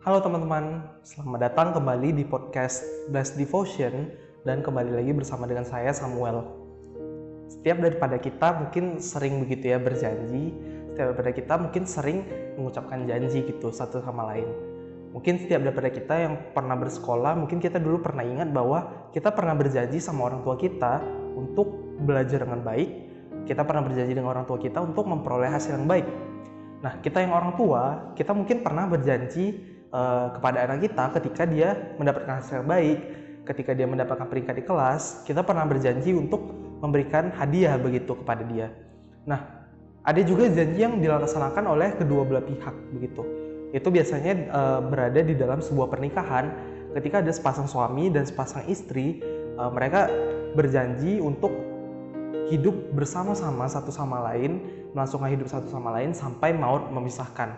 Halo teman-teman, selamat datang kembali di podcast Blessed Devotion dan kembali lagi bersama dengan saya Samuel. Setiap daripada kita mungkin sering begitu ya berjanji, setiap daripada kita mungkin sering mengucapkan janji gitu satu sama lain. Mungkin setiap daripada kita yang pernah bersekolah, mungkin kita dulu pernah ingat bahwa kita pernah berjanji sama orang tua kita untuk belajar dengan baik. Kita pernah berjanji dengan orang tua kita untuk memperoleh hasil yang baik. Nah, kita yang orang tua, kita mungkin pernah berjanji uh, kepada anak kita ketika dia mendapatkan hasil baik, ketika dia mendapatkan peringkat di kelas, kita pernah berjanji untuk memberikan hadiah begitu kepada dia. Nah, ada juga janji yang dilaksanakan oleh kedua belah pihak begitu. Itu biasanya uh, berada di dalam sebuah pernikahan ketika ada sepasang suami dan sepasang istri, uh, mereka berjanji untuk hidup bersama-sama satu sama lain, melangsungkan hidup satu sama lain sampai maut memisahkan.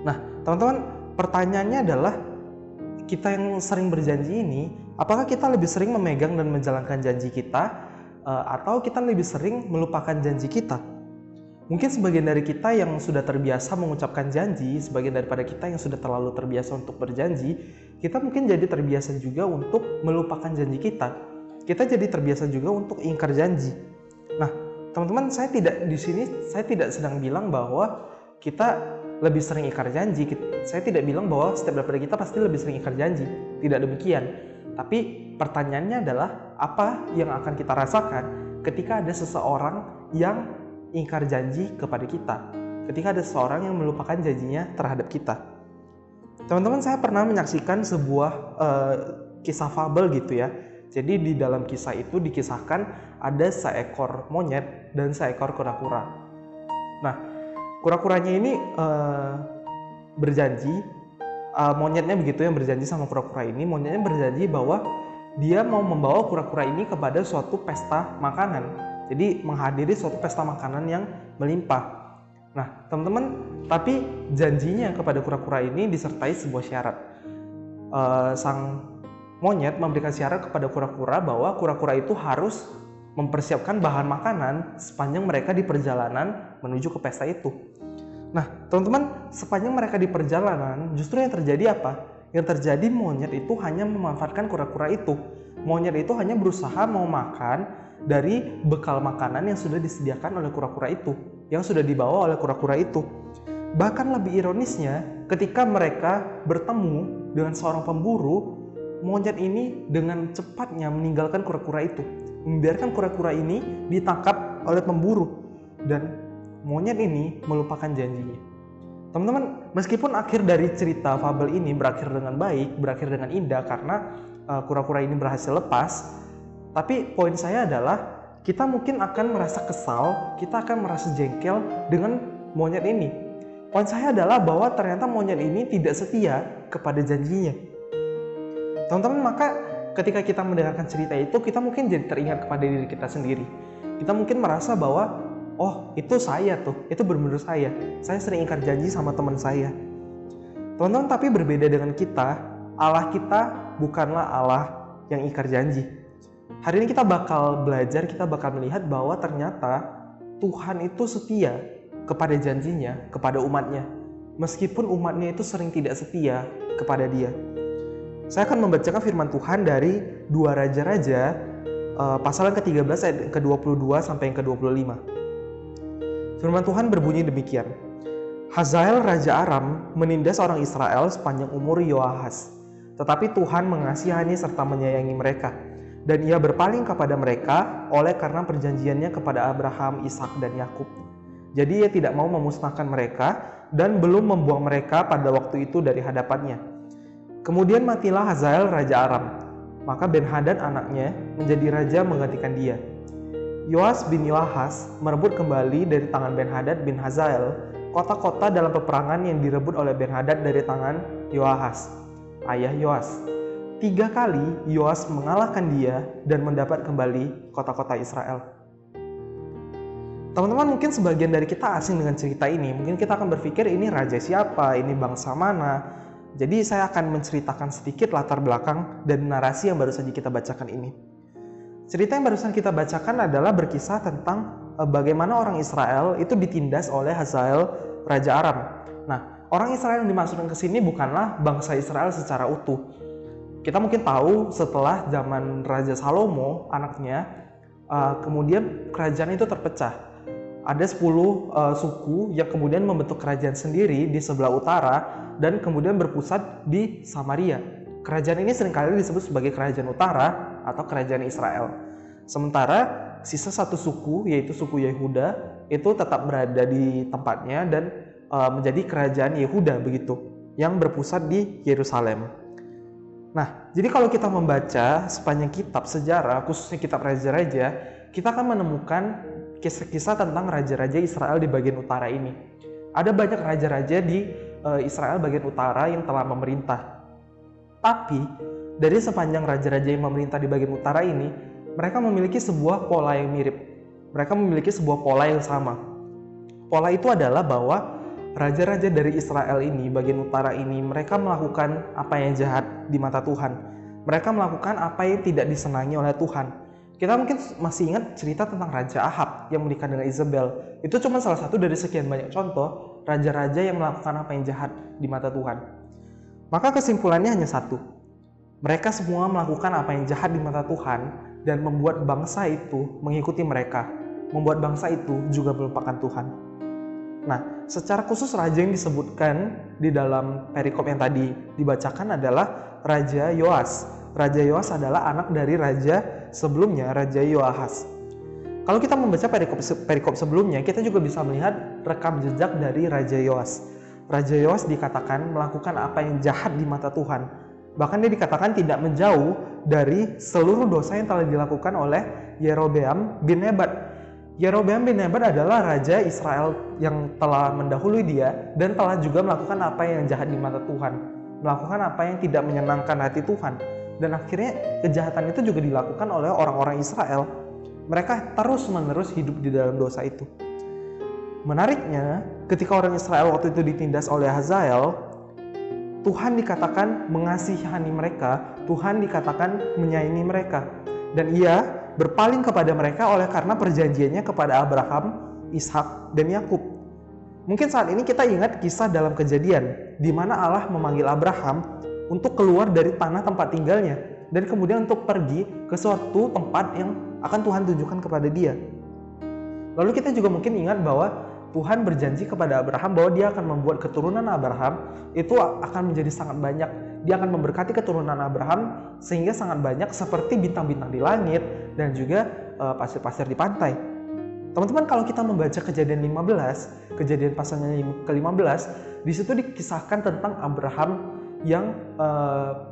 Nah, teman-teman, pertanyaannya adalah kita yang sering berjanji ini, apakah kita lebih sering memegang dan menjalankan janji kita, eh, atau kita lebih sering melupakan janji kita? Mungkin sebagian dari kita yang sudah terbiasa mengucapkan janji, sebagian daripada kita yang sudah terlalu terbiasa untuk berjanji, kita mungkin jadi terbiasa juga untuk melupakan janji kita. Kita jadi terbiasa juga untuk ingkar janji. Nah, teman-teman, saya tidak di sini saya tidak sedang bilang bahwa kita lebih sering ikar janji. Saya tidak bilang bahwa setiap daripada kita pasti lebih sering ikar janji. Tidak demikian. Tapi pertanyaannya adalah apa yang akan kita rasakan ketika ada seseorang yang ingkar janji kepada kita. Ketika ada seseorang yang melupakan janjinya terhadap kita. Teman-teman, saya pernah menyaksikan sebuah uh, kisah fabel gitu ya. Jadi di dalam kisah itu dikisahkan ada seekor monyet dan seekor kura-kura. Nah, kura-kuranya ini uh, berjanji uh, monyetnya begitu yang berjanji sama kura-kura ini. Monyetnya berjanji bahwa dia mau membawa kura-kura ini kepada suatu pesta makanan. Jadi menghadiri suatu pesta makanan yang melimpah. Nah teman-teman tapi janjinya kepada kura-kura ini disertai sebuah syarat. Uh, sang monyet memberikan syarat kepada kura-kura bahwa kura-kura itu harus mempersiapkan bahan makanan sepanjang mereka di perjalanan menuju ke pesta itu. Nah, teman-teman, sepanjang mereka di perjalanan, justru yang terjadi apa? Yang terjadi monyet itu hanya memanfaatkan kura-kura itu. Monyet itu hanya berusaha mau makan dari bekal makanan yang sudah disediakan oleh kura-kura itu, yang sudah dibawa oleh kura-kura itu. Bahkan lebih ironisnya, ketika mereka bertemu dengan seorang pemburu, monyet ini dengan cepatnya meninggalkan kura-kura itu membiarkan kura-kura ini ditangkap oleh pemburu dan monyet ini melupakan janjinya. Teman-teman, meskipun akhir dari cerita fabel ini berakhir dengan baik, berakhir dengan indah karena uh, kura-kura ini berhasil lepas, tapi poin saya adalah kita mungkin akan merasa kesal, kita akan merasa jengkel dengan monyet ini. Poin saya adalah bahwa ternyata monyet ini tidak setia kepada janjinya. Teman-teman, maka ketika kita mendengarkan cerita itu kita mungkin jadi teringat kepada diri kita sendiri. Kita mungkin merasa bahwa oh itu saya tuh itu benar-benar saya. Saya sering ingkar janji sama teman saya. Teman-teman tapi berbeda dengan kita Allah kita bukanlah Allah yang ingkar janji. Hari ini kita bakal belajar kita bakal melihat bahwa ternyata Tuhan itu setia kepada janjinya kepada umatnya. Meskipun umatnya itu sering tidak setia kepada dia saya akan membacakan firman Tuhan dari dua raja-raja uh, pasal yang ke-13 ayat ke-22 sampai yang ke-25. Firman Tuhan berbunyi demikian. Hazael Raja Aram menindas orang Israel sepanjang umur Yoahas. Tetapi Tuhan mengasihani serta menyayangi mereka. Dan ia berpaling kepada mereka oleh karena perjanjiannya kepada Abraham, Ishak dan Yakub. Jadi ia tidak mau memusnahkan mereka dan belum membuang mereka pada waktu itu dari hadapannya Kemudian matilah Hazael Raja Aram. Maka Ben-Hadad anaknya menjadi raja menggantikan dia. Yoas bin Yoahas merebut kembali dari tangan Ben-Hadad bin Hazael kota-kota dalam peperangan yang direbut oleh Ben-Hadad dari tangan Yoahas, ayah Yoas. Tiga kali Yoas mengalahkan dia dan mendapat kembali kota-kota Israel. Teman-teman mungkin sebagian dari kita asing dengan cerita ini. Mungkin kita akan berpikir ini raja siapa, ini bangsa mana, jadi saya akan menceritakan sedikit latar belakang dan narasi yang baru saja kita bacakan ini. Cerita yang barusan kita bacakan adalah berkisah tentang eh, bagaimana orang Israel itu ditindas oleh Hazael Raja Aram. Nah, orang Israel yang dimaksudkan ke sini bukanlah bangsa Israel secara utuh. Kita mungkin tahu setelah zaman Raja Salomo, anaknya, uh, kemudian kerajaan itu terpecah. Ada 10 uh, suku yang kemudian membentuk kerajaan sendiri di sebelah utara dan kemudian berpusat di Samaria. Kerajaan ini sering kali disebut sebagai kerajaan utara atau kerajaan Israel. Sementara sisa satu suku yaitu suku Yehuda itu tetap berada di tempatnya dan uh, menjadi kerajaan Yehuda begitu yang berpusat di Yerusalem. Nah, jadi kalau kita membaca sepanjang kitab sejarah, khususnya kitab raja-raja, kita akan menemukan kisah-kisah tentang raja-raja Israel di bagian utara ini. Ada banyak raja-raja di uh, Israel bagian utara yang telah memerintah. Tapi dari sepanjang raja-raja yang memerintah di bagian utara ini, mereka memiliki sebuah pola yang mirip. Mereka memiliki sebuah pola yang sama. Pola itu adalah bahwa raja-raja dari Israel ini, bagian utara ini, mereka melakukan apa yang jahat di mata Tuhan. Mereka melakukan apa yang tidak disenangi oleh Tuhan. Kita mungkin masih ingat cerita tentang Raja Ahab yang menikah dengan Isabel. Itu cuma salah satu dari sekian banyak contoh raja-raja yang melakukan apa yang jahat di mata Tuhan. Maka kesimpulannya hanya satu. Mereka semua melakukan apa yang jahat di mata Tuhan dan membuat bangsa itu mengikuti mereka. Membuat bangsa itu juga melupakan Tuhan. Nah, secara khusus raja yang disebutkan di dalam perikop yang tadi dibacakan adalah Raja Yoas. Raja Yoas adalah anak dari raja sebelumnya, Raja Yoahas. Kalau kita membaca perikop, perikop sebelumnya, kita juga bisa melihat rekam jejak dari Raja Yoas. Raja Yoas dikatakan melakukan apa yang jahat di mata Tuhan. Bahkan dia dikatakan tidak menjauh dari seluruh dosa yang telah dilakukan oleh Yerobeam bin Nebat Yerobeam bin Nebat adalah raja Israel yang telah mendahului dia dan telah juga melakukan apa yang jahat di mata Tuhan, melakukan apa yang tidak menyenangkan hati Tuhan. Dan akhirnya kejahatan itu juga dilakukan oleh orang-orang Israel. Mereka terus-menerus hidup di dalam dosa itu. Menariknya, ketika orang Israel waktu itu ditindas oleh Hazael, Tuhan dikatakan mengasihani mereka, Tuhan dikatakan menyayangi mereka. Dan ia berpaling kepada mereka oleh karena perjanjiannya kepada Abraham, Ishak, dan Yakub. Mungkin saat ini kita ingat kisah dalam kejadian di mana Allah memanggil Abraham untuk keluar dari tanah tempat tinggalnya dan kemudian untuk pergi ke suatu tempat yang akan Tuhan tunjukkan kepada dia. Lalu kita juga mungkin ingat bahwa Tuhan berjanji kepada Abraham bahwa dia akan membuat keturunan Abraham itu akan menjadi sangat banyak dia akan memberkati keturunan Abraham sehingga sangat banyak seperti bintang-bintang di langit dan juga uh, pasir-pasir di pantai. Teman-teman kalau kita membaca kejadian 15, kejadian pasalnya ke-15, di situ dikisahkan tentang Abraham yang uh,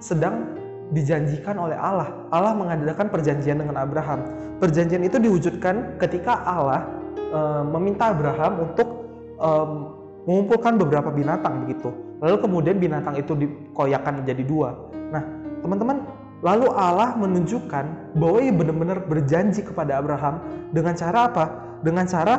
sedang dijanjikan oleh Allah. Allah mengadakan perjanjian dengan Abraham. Perjanjian itu diwujudkan ketika Allah uh, meminta Abraham untuk um, mengumpulkan beberapa binatang begitu. Lalu kemudian binatang itu dikoyakan menjadi dua. Nah, teman-teman, lalu Allah menunjukkan bahwa ia benar-benar berjanji kepada Abraham dengan cara apa? Dengan cara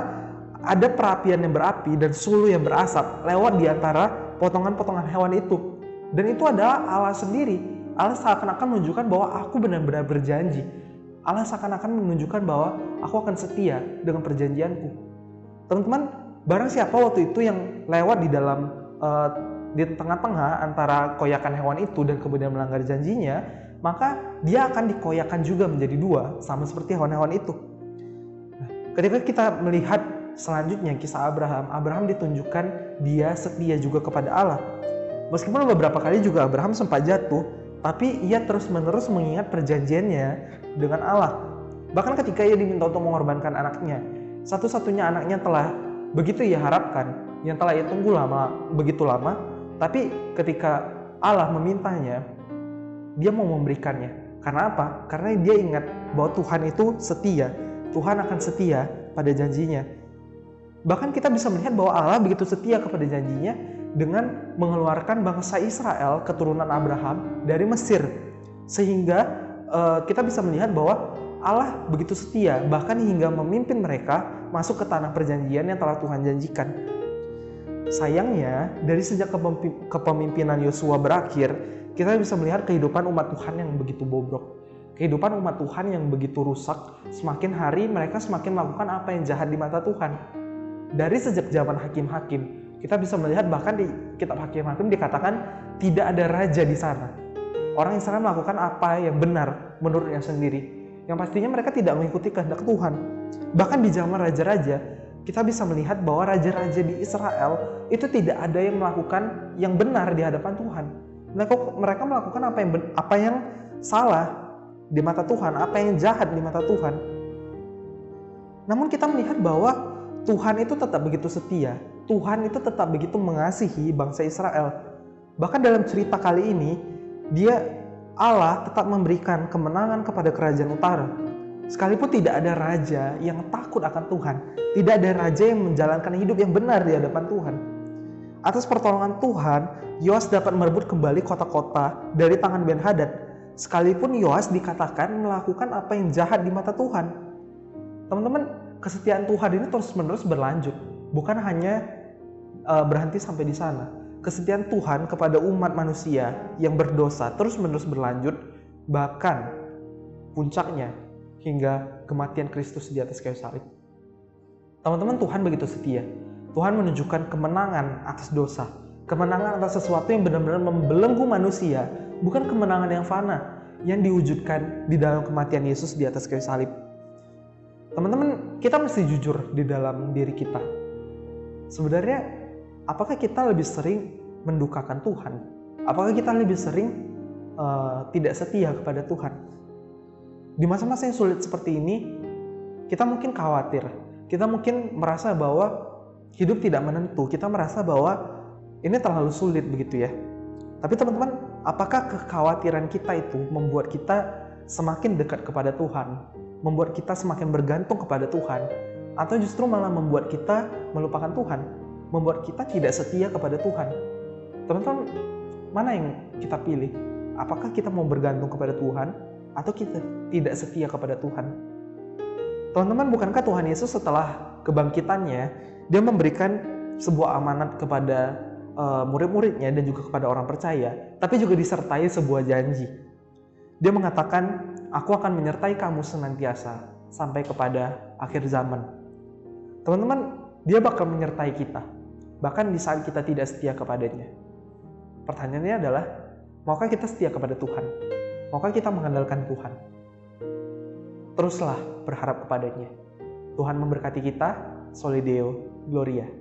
ada perapian yang berapi dan sulu yang berasap lewat di antara potongan-potongan hewan itu. Dan itu adalah Allah sendiri. Allah seakan-akan menunjukkan bahwa aku benar-benar berjanji. Allah seakan-akan menunjukkan bahwa aku akan setia dengan perjanjianku. Teman-teman, barang siapa waktu itu yang lewat di dalam uh, di tengah-tengah antara koyakan hewan itu dan kemudian melanggar janjinya, maka dia akan dikoyakan juga menjadi dua, sama seperti hewan-hewan itu. Nah, ketika kita melihat selanjutnya kisah Abraham, Abraham ditunjukkan dia setia juga kepada Allah. Meskipun beberapa kali juga Abraham sempat jatuh, tapi ia terus-menerus mengingat perjanjiannya dengan Allah. Bahkan ketika ia diminta untuk mengorbankan anaknya, satu-satunya anaknya telah begitu ia harapkan, yang telah ia tunggu lama, begitu lama, tapi ketika Allah memintanya, dia mau memberikannya. Karena apa? Karena dia ingat bahwa Tuhan itu setia. Tuhan akan setia pada janjinya. Bahkan kita bisa melihat bahwa Allah begitu setia kepada janjinya dengan mengeluarkan bangsa Israel, keturunan Abraham dari Mesir. Sehingga uh, kita bisa melihat bahwa Allah begitu setia, bahkan hingga memimpin mereka masuk ke tanah perjanjian yang telah Tuhan janjikan. Sayangnya, dari sejak kepemimpinan Yosua berakhir, kita bisa melihat kehidupan umat Tuhan yang begitu bobrok. Kehidupan umat Tuhan yang begitu rusak, semakin hari mereka semakin melakukan apa yang jahat di mata Tuhan. Dari sejak zaman hakim-hakim, Kita bisa melihat bahkan di kitab Hakim-Hakim dikatakan tidak ada raja di sana. Orang Israel melakukan apa yang benar menurutnya sendiri. Yang pastinya mereka tidak mengikuti kehendak Tuhan. Bahkan di zaman raja-raja, kita bisa melihat bahwa raja-raja di Israel itu tidak ada yang melakukan yang benar di hadapan Tuhan. Mereka, mereka melakukan apa yang apa yang salah di mata Tuhan, apa yang jahat di mata Tuhan. Namun kita melihat bahwa Tuhan itu tetap begitu setia. Tuhan itu tetap begitu mengasihi bangsa Israel. Bahkan dalam cerita kali ini, dia Allah tetap memberikan kemenangan kepada kerajaan utara. Sekalipun tidak ada raja yang takut akan Tuhan, tidak ada raja yang menjalankan hidup yang benar di hadapan Tuhan. Atas pertolongan Tuhan, Yoas dapat merebut kembali kota-kota dari tangan Ben Hadad. Sekalipun Yoas dikatakan melakukan apa yang jahat di mata Tuhan. Teman-teman, kesetiaan Tuhan ini terus-menerus berlanjut, bukan hanya uh, berhenti sampai di sana. Kesetiaan Tuhan kepada umat manusia yang berdosa terus-menerus berlanjut, bahkan puncaknya hingga kematian Kristus di atas kayu salib. Teman-teman, Tuhan begitu setia. Tuhan menunjukkan kemenangan atas dosa, kemenangan atas sesuatu yang benar-benar membelenggu manusia, bukan kemenangan yang fana yang diwujudkan di dalam kematian Yesus di atas kayu salib. Teman-teman, kita mesti jujur di dalam diri kita. Sebenarnya, apakah kita lebih sering mendukakan Tuhan? Apakah kita lebih sering uh, tidak setia kepada Tuhan? Di masa-masa yang sulit seperti ini, kita mungkin khawatir. Kita mungkin merasa bahwa hidup tidak menentu. Kita merasa bahwa ini terlalu sulit begitu ya. Tapi teman-teman, apakah kekhawatiran kita itu membuat kita semakin dekat kepada Tuhan? Membuat kita semakin bergantung kepada Tuhan, atau justru malah membuat kita melupakan Tuhan, membuat kita tidak setia kepada Tuhan. Teman-teman, mana yang kita pilih? Apakah kita mau bergantung kepada Tuhan, atau kita tidak setia kepada Tuhan? Teman-teman, bukankah Tuhan Yesus setelah kebangkitannya, dia memberikan sebuah amanat kepada uh, murid-muridnya dan juga kepada orang percaya, tapi juga disertai sebuah janji. Dia mengatakan, Aku akan menyertai kamu senantiasa sampai kepada akhir zaman. Teman-teman, dia bakal menyertai kita, bahkan di saat kita tidak setia kepadanya. Pertanyaannya adalah, maukah kita setia kepada Tuhan? Maukah kita mengandalkan Tuhan? Teruslah berharap kepadanya. Tuhan memberkati kita, Solideo Gloria.